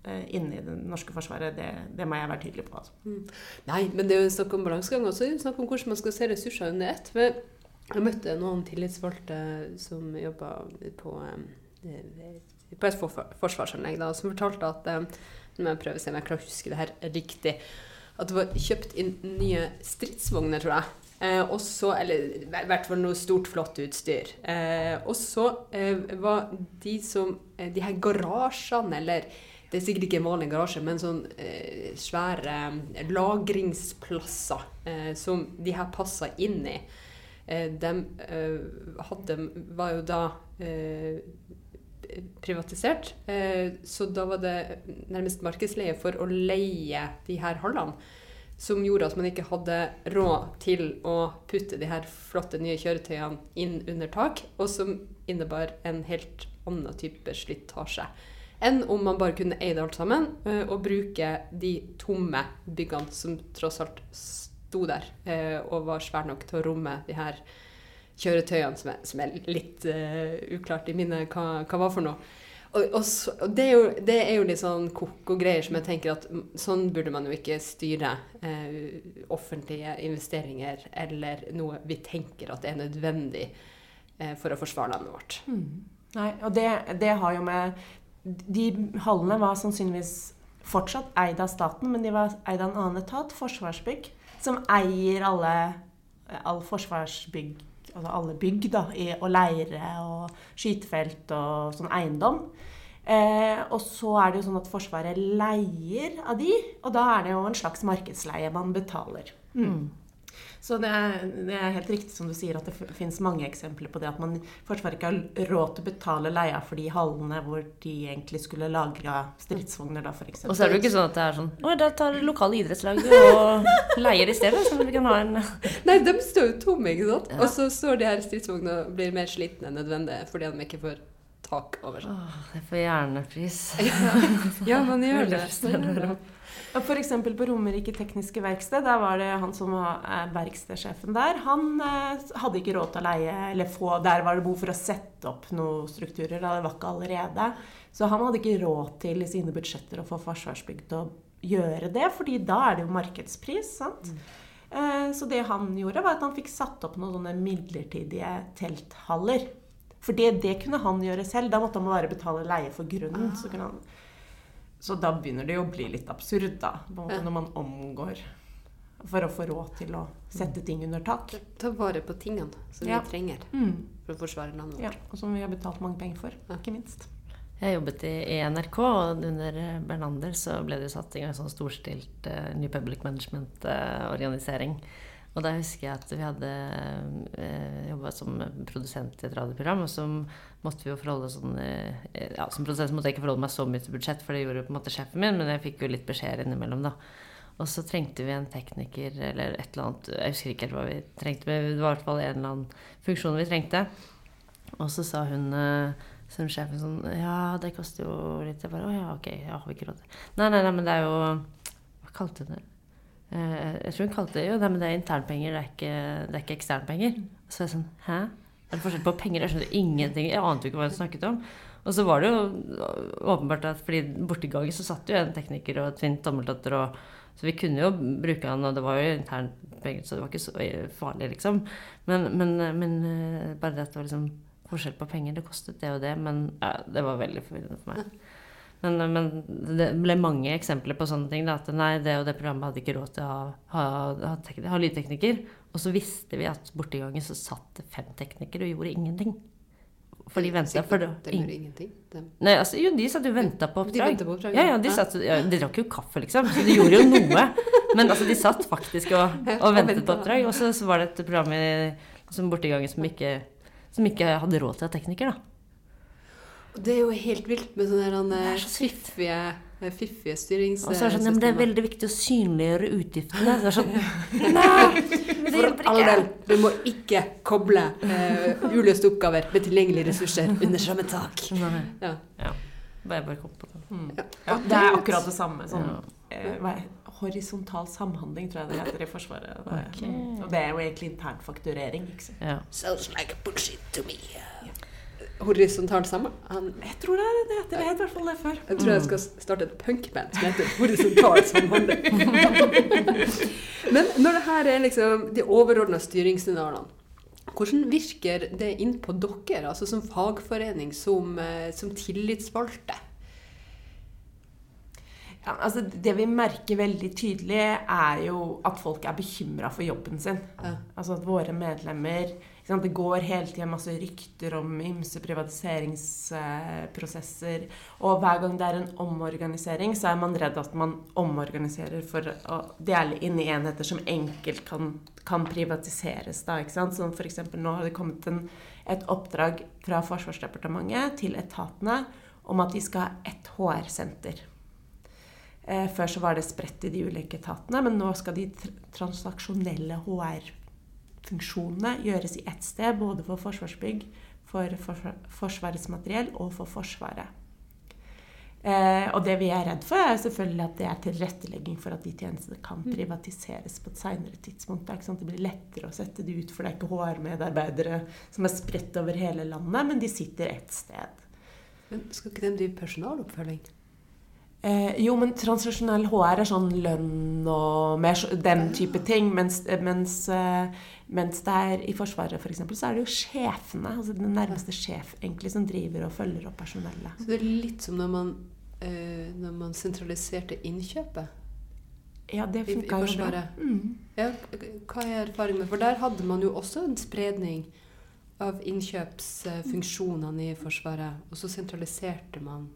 Eh, inne i det norske forsvaret, det, det, må jeg være tydelig på. Altså. Mm. Nei, men det er jo snakk om balansegang også. Snakk om hvordan man skal se ressurser under ett. For jeg møtte noen tillitsvalgte som jobba på, eh, på et forsvarsanlegg, da, som fortalte at Nå må jeg prøver å se om jeg klarer å huske det her riktig. At det var kjøpt inn nye stridsvogner, tror jeg. Eh, også, eller i hvert fall noe stort, flott utstyr. Eh, og så eh, var de som De her garasjene, eller det er sikkert ikke en vanlig garasje, men sånn eh, svære eh, lagringsplasser eh, som de her passa inn i. Eh, de eh, hadde, var jo da eh, privatisert. så da var det nærmest markedsleie for å leie de her hallene. Som gjorde at man ikke hadde råd til å putte de her flotte nye kjøretøyene inn under tak, og som innebar en helt annen type slitasje enn om man bare kunne eie det alt sammen uh, og bruke de tomme byggene som tross alt sto der uh, og var svære nok til å romme de her kjøretøyene, som er, som er litt uh, uklart i minnet hva, hva var for noe. Og, og, så, og det, er jo, det, er jo, litt sånn koko-greier som jeg tenker at sånn burde man jo ikke styre eh, offentlige investeringer eller noe vi tenker at er nødvendig eh, for å forsvare landet vårt. Mm. Nei, og det, det, har jo med de hallene var sannsynligvis fortsatt eid av staten, men de var eid av en annen etat, Forsvarsbygg, som eier alle all forsvarsbygg, altså alle bygg, da, og leire og skytefelt og sånn eiendom. Eh, og så er det jo sånn at Forsvaret leier av de, og da er det jo en slags markedsleie man betaler. Mm. Så det er, det er, helt riktig som du sier at det finnes mange eksempler på det. At man Forsvaret ikke har råd til å betale leia for de hallene hvor de egentlig skulle lagra stridsvogner, da, f.eks. Og så er det jo ikke sånn at det er sånn Å, da tar lokale idrettslag og leier i stedet, så vi kan ha en Nei, de står jo tomme, ikke sant. Ja. Og så står de her stridsvognene og blir mer slitne enn nødvendig fordi de ikke får tak over seg. Åh, det får hjernepris. ja, man gjør det. F.eks. på Romerike tekniske verksted. Der var det han som var eh, verkstedsjefen der. Han eh, hadde ikke råd til å leie eller få Der var det behov for å sette opp noen strukturer. Det var ikke allerede. Så han hadde ikke råd til i sine budsjetter å få Forsvarsbygg til å gjøre det, fordi da er det jo markedspris. sant? Mm. Eh, så det han gjorde, var at han fikk satt opp noen sånne midlertidige telthaller. For det, det kunne han gjøre selv. Da måtte han bare betale leie for grunnen. Ah. så kunne han så da begynner det jo å bli litt absurd, da. Når man omgår for å få råd til å sette ting under tak. Ta vare på tingene som ja. vi trenger mm. for å forsvare landet vårt. Ja, og som vi har betalt mange penger for, ja. ikke minst. Jeg jobbet i, i NRK, og under Bernander så ble det satt i gang en sånn storstilt uh, New Public Management-organisering. Uh, og da husker jeg at vi hadde eh, jobba som produsent i et radioprogram, og så måtte vi jo forholde sånn eh, ja, Som produsent måtte jeg ikke forholde meg så mye til budsjett, for det gjorde på en måte sjefen min, men jeg fikk jo litt beskjeder innimellom, da. Og så trengte vi en tekniker eller et eller annet Jeg husker ikke helt hva vi trengte, men det var i hvert fall en eller annen funksjon vi trengte. Og så sa hun eh, som sjefen sånn Ja, det koster jo litt. Jeg bare Å ja, ok, jeg har ikke råd til Nei, nei, nei, men det er jo Hva kalte hun det? Eh, jeg tror hun kalte det jo det, men det er internpenger, det er ikke, det er ikke eksternpenger. Så jeg sånn Hæ? Er det forskjell på penger? Jeg skjønte ingenting. Jeg ante jo ikke hva hun snakket om. Og så var det jo åpenbart at fordi borti gangen så satt jo en tekniker og tvinn tommeltotter og Så vi kunne jo bruke han, og det var jo internt penger, så det var ikke så farlig, liksom. Men, men, men eh, bare det at det var liksom forskjell på penger, det kostet det og det, men ja, det var veldig forvirrende for meg. Men, men, det ble mange eksempler på sånne ting. Da, at nei, det og det programmet hadde ikke råd til å ha, ha, ha, ha lydtekniker. Og så visste vi at borti gangen så satt det fem teknikere og gjorde ingenting. For de venta for det. De gjorde ingenting? De. Nei, altså, jo, de satt jo og venta på De oppdrag. ventet på oppdrag, ja, ja, de, satt, ja, de drakk jo kaffe, liksom. Så de gjorde jo noe. Men altså, de satt faktisk og, og ventet på oppdrag. Og så, så var det et program i, som borti gangen som ikke, som ikke hadde råd til å ha tekniker, da. Det er jo helt vilt med sånne eh, er så sykt. fiffige, styrings... Og så er det sånn, ja, men det er veldig viktig å synliggjøre utgiftene. Det er sånn Nei! Det For all del, du må ikke koble uh, uløste oppgaver med tilgjengelige ressurser under samme tak. Ja. Ja. Bare, bare kom på det. Mm. Ja. Ja, det er akkurat det samme. Sånn, Ja. eh, er, horisontal samhandling, tror jeg det heter i Forsvaret. Det, okay. Og det er jo egentlig internfakturering. Ikke sant? Ja. Sounds like bullshit to me. Horisontalt sammen. Han, Jeg tror det, er- det heter det. het i hvert fall det før. jeg tror jeg skal starte et punkband som heter Horisontal samhandling. Men når det her er liksom de overordna styringssignalene, hvordan virker det inn på dere, altså som fagforening, som, eh, som tillitsvalgte? Ja, altså det vi merker veldig tydelig, er jo at folk er bekymra for jobben sin. Ja. Altså at våre medlemmer Det går hele tida masse rykter om ymse privatiseringsprosesser. Og hver gang det er en omorganisering, så er man redd at man omorganiserer for å dele inn i enheter som enkelt kan, kan privatiseres. Da, ikke sant? Som f.eks. nå har det kommet en, et oppdrag fra Forsvarsdepartementet til etatene om at de skal ha ett HR-senter. Eh, før så var det spredt i de ulike etatene, men nå skal de tr transaksjonelle HR-funksjonene gjøres i ett sted, både for Forsvarsbygg, for forsvar Forsvarets materiell og for Forsvaret. Eh, og det vi er redd for, er selvfølgelig at det er tilrettelegging for at de tjenestene kan privatiseres på et seinere tidspunkt. Det, er ikke sant? det blir lettere å sette det ut, for det er ikke HR-medarbeidere som er spredt over hele landet, men de sitter ett sted. Men skal ikke de drive personaloppfølging? Eh, jo, men transisjonell HR er sånn lønn og mer den type ting. Mens, mens, eh, mens det er i Forsvaret for eksempel, så er det jo sjefene, altså den nærmeste sjef, egentlig, som driver og følger opp personellet. Så det er litt som når man, eh, når man sentraliserte innkjøpet Ja, det funka jo bra. Mm. Ja, hva er erfaringen med For der hadde man jo også en spredning av innkjøpsfunksjonene i Forsvaret, og så sentraliserte man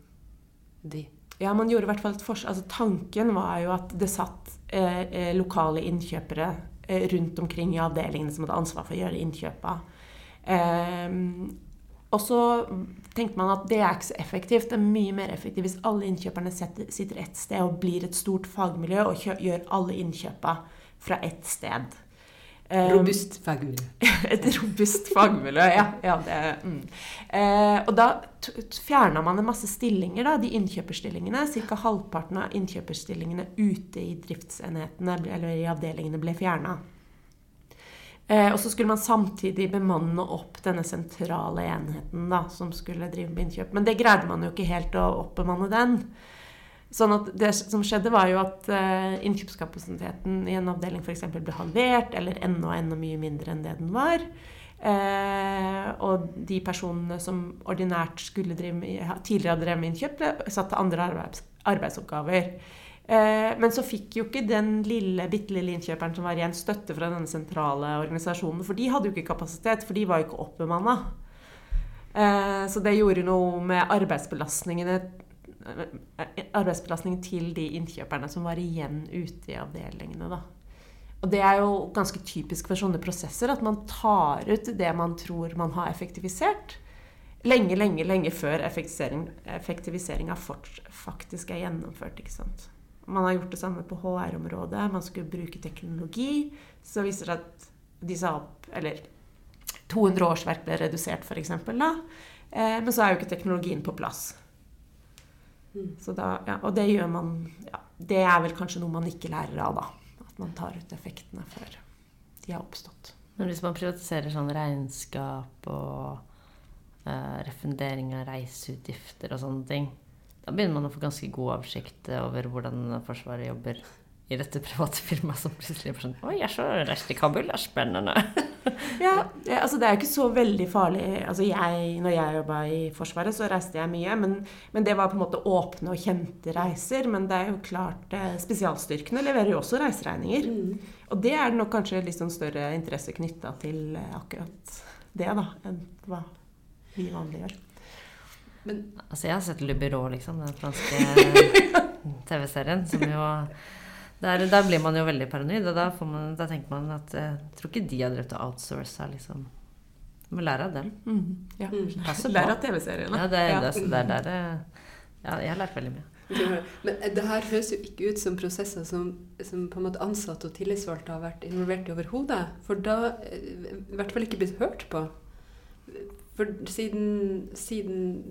de. Ja, man gjorde i hvert fall et forsøk. Altså, tanken var jo at det satt eh, eh, lokale innkjøpere eh, rundt omkring i avdelingene som hadde ansvar for å gjøre innkjøpa. Eh, og så tenkte man at det er ikke så effektivt. Det er mye mer effektivt hvis alle innkjøperne sitter ett sted og blir et stort fagmiljø og gjør alle innkjøpa fra ett sted. Ehm, Robust fagmiljø. et robust fagmiljø, ja. ja det, mm. eh, og da fjerna man en masse stillinger, da, de innkjøperstillingene. Ca. halvparten av innkjøperstillingene ute i driftsenhetene eller i avdelingene ble fjerna. Eh, og så skulle man samtidig bemanne opp denne sentrale enheten da, som skulle drive med innkjøp. Men det greide man jo ikke helt å oppbemanne den. Sånn at Det som skjedde, var jo at eh, innkjøpskapasiteten i en avdeling f.eks. ble halvert, eller enda, enda mye mindre enn det den var. Eh, og de personene som ordinært skulle drive med, tidligere drevet med innkjøp, ble satt til andre arbeids, arbeidsoppgaver. Eh, men så fikk jo ikke den lille, bitte lille innkjøperen som var igjen, støtte fra denne sentrale organisasjonen. For de hadde jo ikke kapasitet, for de var jo ikke oppbemanna. Eh, så det gjorde noe med arbeidsbelastningene arbeidsbelastningen til de innkjøperne som var igjen ute i avdelingene. Da. Og det er jo ganske typisk for sånne prosesser at man tar ut det man tror man har effektivisert, lenge, lenge, lenge før effektivisering, effektiviseringa faktisk er gjennomført. ikke sant? Man har gjort det samme på HR-området. Man skulle bruke teknologi. Så viser det at de sa opp Eller 200 årsverk ble redusert, f.eks. Eh, men så er jo ikke teknologien på plass. Mm. Så da, ja, og det gjør man ja, Det er vel kanskje noe man ikke lærer av, da. At man tar ut effektene før de har oppstått. Men hvis man privatiserer sånn regnskap og eh, refundering av reiseutgifter og sånne ting, da begynner man å få ganske god oversikt over hvordan Forsvaret jobber i dette private firmaet som plutselig er sånn Oi, jeg så reiste til Kabul, det er spennende. ja, altså det er ikke så veldig farlig. Altså jeg, når jeg jobba i Forsvaret, så reiste jeg mye. Men, men, det var på en måte åpne og kjente reiser. Men det er jo klart eh, Spesialstyrkene leverer jo også reiseregninger. Mm. Og det er det nok kanskje litt sånn større interesse knytta til eh, akkurat det, da, enn hva vi vanlige gjør. Men, altså jeg har sett Le Byrå, liksom. Den franske TV-serien. Som jo der, der, blir man jo veldig paranoid, og da, man, da tenker man at jeg tror ikke de har drevet og outsourca, liksom. Du må lære av dem. Mm. Ja. Mm. Lære av TV-seriene. Ja, det, ja. Det, det, er der Ja, jeg har lært veldig mye. Men det her høres jo ikke ut som prosesser som, som på en måte ansatte og tillitsvalgte har vært involvert i overhodet. For da eh, i hvert fall ikke blitt hørt på. For siden, siden,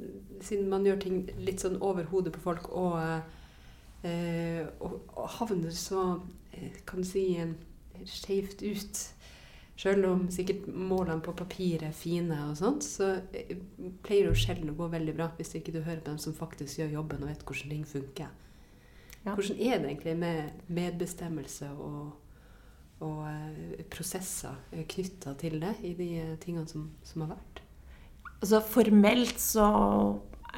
siden man gjør ting litt sånn over hodet på folk og Eh, og, og, havner så eh, kan du si skeivt ut. Selv om sikkert målene på papiret er fine, og sånt, så pleier det sjelden å gå veldig bra hvis ikke du hører på dem som faktisk gjør jobben og vet hvordan ting funker. Ja. Hvordan er det egentlig med medbestemmelse og, og uh, prosesser knytta til det i de tingene som, som har vært? Altså Formelt så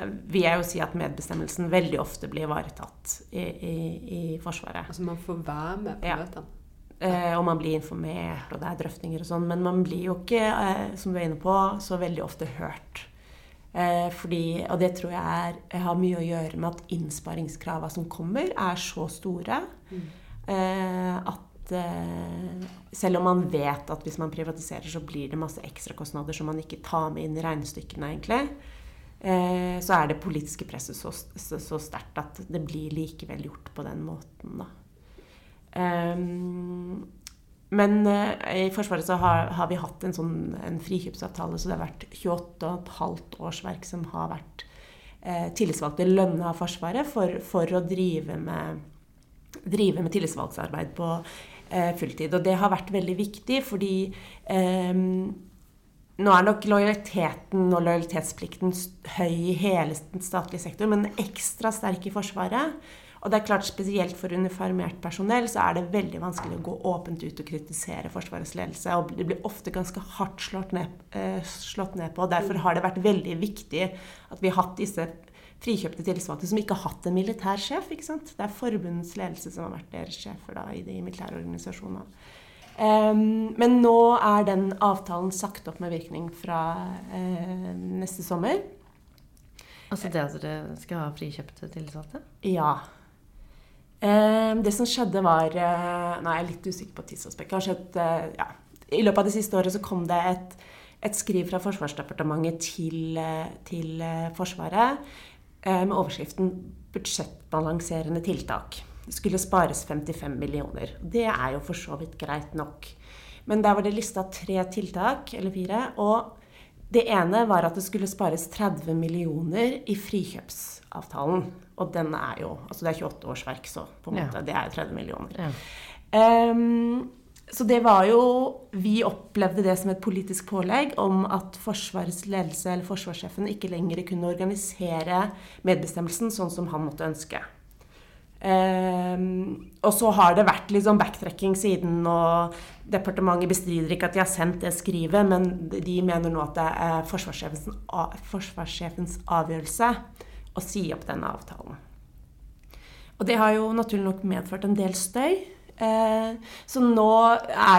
vil jeg jo si at medbestemmelsen veldig ofte blir ivaretatt i, i, i Forsvaret. Altså man får være med på ja. møtene? Eh, og man blir informert, og det er drøftinger og sånn. Men man blir jo ikke, eh, som du er inne på, så veldig ofte hørt. Eh, fordi, og det tror jeg er, har mye å gjøre med at innsparingskravene som kommer, er så store mm. Eh, at eh, selv om man vet at hvis man privatiserer, så blir det masse ekstrakostnader som man ikke tar med inn i regnestykkene, egentlig så er det politiske presset så, så, så sterkt at det blir likevel gjort på den måten, da. Um, men eh, i Forsvaret så har, har, vi hatt en sånn en frikjøpsavtale, så det har vært 28,5 årsverk som har vært eh, tillitsvalgte lønna av Forsvaret for, for å drive med, drive med tillitsvalgtsarbeid på eh, fulltid. Og det har vært veldig viktig, fordi eh, nå er nok lojaliteten og lojalitetsplikten høy i hele den statlige sektor, men ekstra sterk i Forsvaret. Og det er klart Spesielt for uniformert personell så er det veldig vanskelig å gå åpent ut og kritisere Forsvarets ledelse. og Det blir ofte ganske hardt slått ned, eh, slått ned på. Derfor har det vært veldig viktig at vi har hatt disse frikjøpte tillitsvalgte som ikke har hatt en militær sjef. ikke sant? Det er forbundets ledelse som har vært deres sjefer da, i de militære organisasjonene. Um, men nå er den avtalen sagt opp med virkning fra uh, neste sommer. Altså det at dere skal ha frikjøpte tillitsvalgte? Ja. Um, det som skjedde, var uh, Nå er jeg litt usikker på tidsaspektet. Skjedd, uh, ja. I løpet av det siste året så kom det et, et skriv fra Forsvarsdepartementet til, til Forsvaret med overskriften 'Budsjettbalanserende tiltak' skulle spares 55 millioner. Det er jo for så vidt greit nok. Men der var det lista tre tiltak, eller fire. Og det ene var at det skulle spares 30 millioner i frikjøpsavtalen. Og den er jo Altså det er 28 årsverk, så på en måte. Ja. Det er jo 30 millioner. Ja. Um, så det var jo Vi opplevde det som et politisk pålegg om at Forsvarets ledelse eller forsvarssjefen ikke lenger kunne organisere medbestemmelsen sånn som han måtte ønske. Um, og så har det vært litt sånn backtracking siden, og departementet bestrider ikke at de har sendt det skrivet, men de mener nå at det er forsvarssjefens, forsvarssjefens avgjørelse å si opp denne avtalen. Og det har jo naturlig nok medført en del støy. Uh, så nå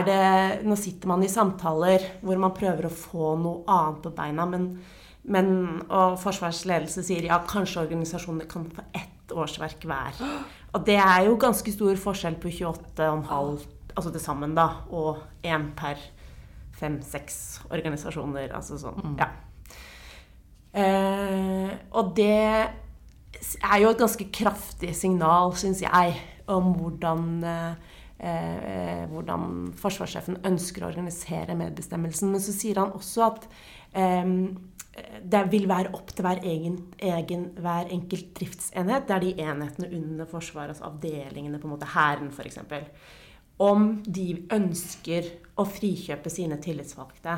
det Nå sitter man i samtaler hvor man prøver å få noe annet på beina, men, men og forsvarsledelse sier ja, kanskje organisasjonene kan få ett årsverk hver. Og det er jo ganske stor forskjell på 28,5 altså til sammen, da, og én per fem-seks organisasjoner. Altså sånn, mm. ja. Eh, og det er jo et ganske kraftig signal, syns jeg, om hvordan, eh, hvordan forsvarssjefen ønsker å organisere medbestemmelsen. Men så sier han også at eh, det vil være opp til hver, egen, egen, hver enkelt driftsenhet. Det er de enhetene under Forsvaret, altså avdelingene, på en måte Hæren f.eks. om de ønsker å frikjøpe sine tillitsvalgte.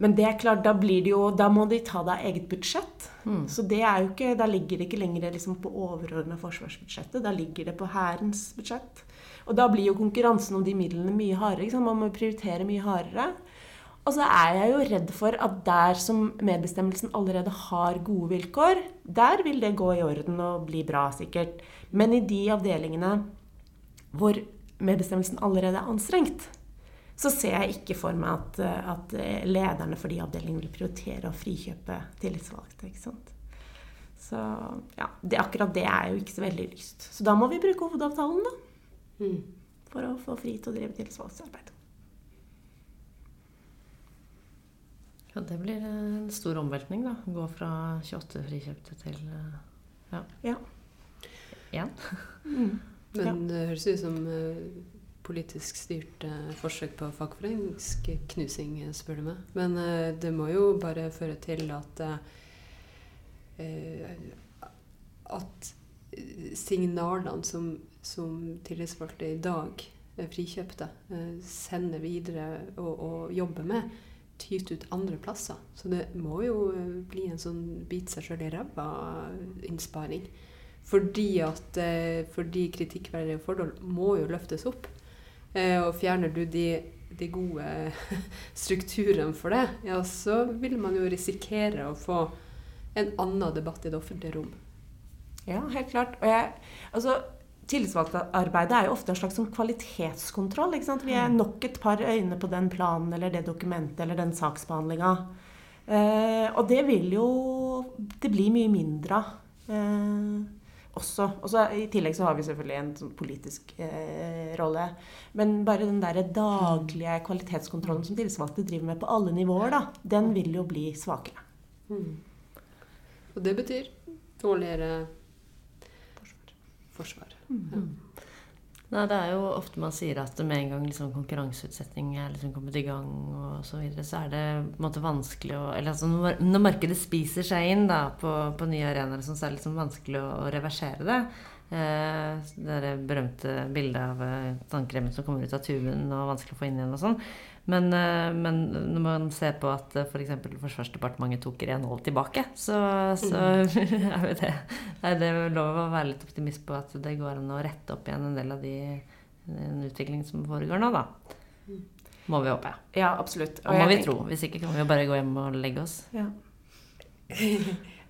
Men det er klart, da, blir det jo, da må de ta det av eget budsjett. Så det er jo ikke, da ligger det ikke lenger liksom på overordna forsvarsbudsjettet. Da ligger det på Hærens budsjett. Og da blir jo konkurransen om de midlene mye hardere. Man må prioritere mye hardere. Og så er jeg jo redd for at der som medbestemmelsen allerede har gode vilkår, der vil det gå i orden og bli bra, sikkert. Men i de avdelingene hvor medbestemmelsen allerede er anstrengt, så ser jeg ikke for meg at, at lederne for de avdelingene vil prioritere å frikjøpe tillitsvalgte. ikke sant? Så ja, det, akkurat det er jo ikke så veldig lyst. Så da må vi bruke hovedavtalen, da. Mm. For å få fri til å drive tillitsvalgtsarbeid. Ja, det blir en stor omveltning, da. Gå fra 28 frikjøpte til eh, ja, Ja. én. Mm. Men det høres ut som eh, politisk styrt eh, forsøk på fagforeningsknusing, spør du meg. Men det må jo bare føre til at At signalene som, som tillitsvalgte i dag er frikjøpte, eh, sender videre og, og jobber med, tyter ut andre plasser. Så det må jo eh, bli en sånn bit seg sjøl i ræva-innsparing. Fordi at eh, fordi kritikkverdige forhold må jo løftes opp. Eh, og fjerner du de, de gode strukturene for det, ja, så vil man jo risikere å få en annen debatt i det offentlige rom. Ja, helt klart. Og jeg, altså, Tillitsvalgtarbeidet er jo ofte en slags sånn kvalitetskontroll. Vi er nok et par øyne på den planen eller det dokumentet eller den saksbehandlinga. Eh, og det vil jo det blir mye mindre av. Eh, også. også. I tillegg så har vi selvfølgelig en sånn politisk eh, rolle. Men bare den der daglige kvalitetskontrollen som tillitsvalgte driver med på alle nivåer, da, den vil jo bli svakere. Og det betyr dårligere forsvar. Nei, det er jo ofte man sier at med en gang liksom konkurranseutsetting er liksom kommet i gang, og så, videre, så er det på en måte vanskelig å Eller altså når, markedet spiser seg inn da, på, på nye arenaer, så er det liksom vanskelig å, å reversere det. Eh, det berømte bildet av eh, tannkremen som kommer ut av tuben og vanskelig å få inn igjen og sånn. Men, eh, men når man ser på at eh, f.eks. For Forsvarsdepartementet tok renhold tilbake, så, så er jo det, er det lov å være litt optimist på at det går an å rette opp igjen en del av de, den utviklingen som foregår nå, da. Må vi håpe. Ja, absolutt. Og må vi tenker- tro. Hvis ikke kan vi jo bare gå hjem og legge oss. Ja.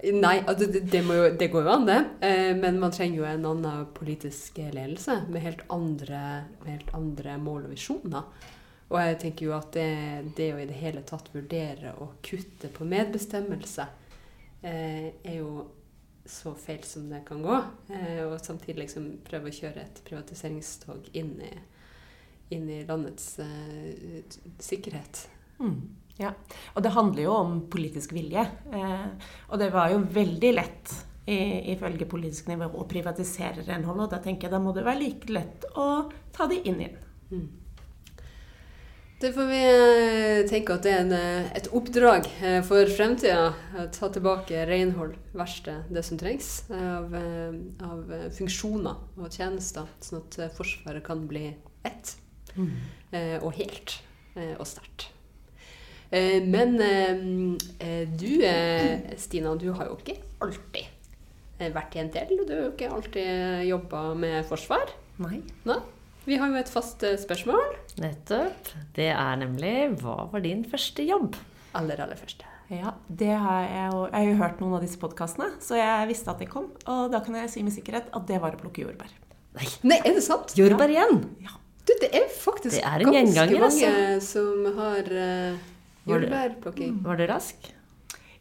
Nei, altså det, det, må jo, det går jo an, det. Eh, men man trenger jo en annen politisk ledelse med helt andre, med helt andre mål og visjoner. Og jeg tenker jo at det, det å i det hele tatt vurdere å kutte på medbestemmelse eh, er jo så feil som det kan gå. Eh, og samtidig liksom prøve å kjøre et privatiseringstog inn i, inn i landets eh, sikkerhet. Mm, ja. Og det handler jo om politisk vilje. Eh, og det var jo veldig lett i, ifølge politisk nivå å privatisere renholdet. Og da tenker jeg da må det være like lett å ta det inn igjen. Mm. Det får vi eh, tenke at det er en, eh, et oppdrag eh, for fremtida. Ta tilbake renhold, verste det som trengs av, av funksjoner og tjenester, sånn at Forsvaret kan bli ett mm. og helt og sterkt. Men du, Stina, du har jo ikke alltid vært i NTL. del, Du har jo ikke alltid jobba med forsvar. Nei. Nå, Vi har jo et fast spørsmål. Nettopp. Det er nemlig Hva var din første jobb? Aller, aller første. Ja, det har jeg, jo, jeg har jo hørt noen av disse podkastene, så jeg visste at de kom. Og da kan jeg si med sikkerhet at det var å plukke jordbær. Nei, Nei, er det sant? jordbær igjen! Du, det er faktisk Det er en ganske mange mange som har uh, det- jordbærplukking. Var du rask?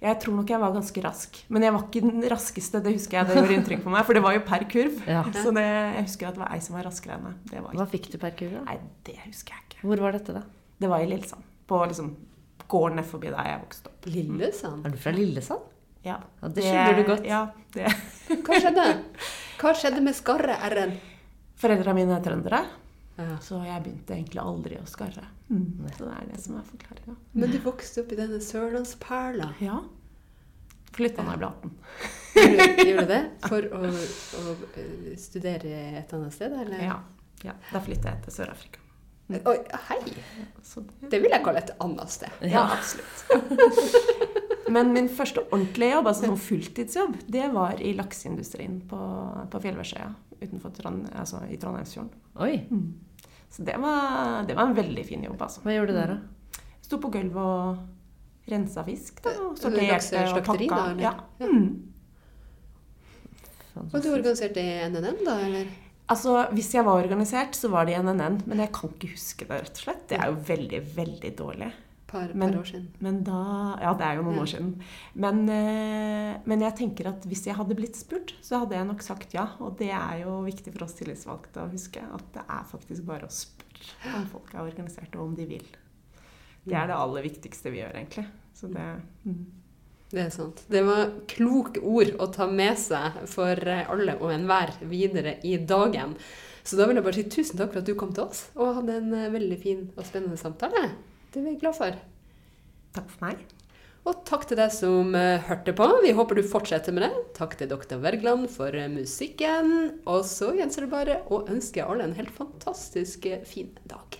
Jeg tror nok jeg var ganske rask. Men jeg var ikke den raskeste, det husker jeg. Det gjorde inntrykk på meg, for det var jo per kurv. Ja. Så det, jeg husker at det var ei som var raskere enn meg. Hva fikk du per kule? Nei, det husker jeg ikke. Hvor var dette, da? Det var i Lillesand. På liksom gården ned forbi der jeg vokste opp. Lillesand? Er du fra Lillesand? Ja, Ja, det skjønner du godt. Ja, det. Hva skjedde? Hva skjedde med skarre-r-en? Foreldrene mine er trøndere, Ja. så jeg begynte egentlig aldri å skarre. Så det er det som er forklaringa. Men du vokste opp i denne sørlandsperla. Ja. Flytta ned jeg ble 18. Gjorde gjorde du det for å, å eh, studere et annet sted, eller? Ja. Ja, da flytta jeg til Sør-Afrika. Oi, hei! Det- Det vil jeg kalle et annet sted. Ja. absolutt. Men min første ordentlige jobb, altså sånn fulltidsjobb, det var i lakseindustrien på, på Fjellversøya utenfor Trond, altså i Trondheimsfjorden. Oi. Så det var, det var en veldig fin jobb, altså. Hva gjorde du der, da? Sto på gulvet og rensa fisk. Da, og Eh, sorterte og pakka. da, eller? Ja. Mm. Var du organiserte organisert i NNN, da, eller? Altså, Hvis jeg var organisert, så var det i NNN, men jeg kan ikke huske det, rett og slett. Det er jo veldig, veldig dårlig. Par, Men- par år siden. Men da Ja, det er jo noen Ja. år siden. Men, eh, men jeg tenker at hvis jeg hadde blitt spurt, så hadde jeg nok sagt ja. Og det er jo viktig for oss tillitsvalgte å huske at det er faktisk bare å spørre om folk er organisert, og om de vil. Det er det aller viktigste vi gjør, egentlig. Så det mm. Det er sant. Det var kloke ord å ta med seg for alle og enhver videre i dagen. Så da vil jeg bare si tusen takk for at du kom til oss og hadde en eh, veldig fin og spennende samtale. Det er vi glad for. Takk for meg. Og takk til deg som eh, hørte på. Vi håper du fortsetter med det. Takk til Dr. Wergeland for eh, musikken. Og så gjenstår det bare å ønske alle en helt fantastisk eh, fin dag.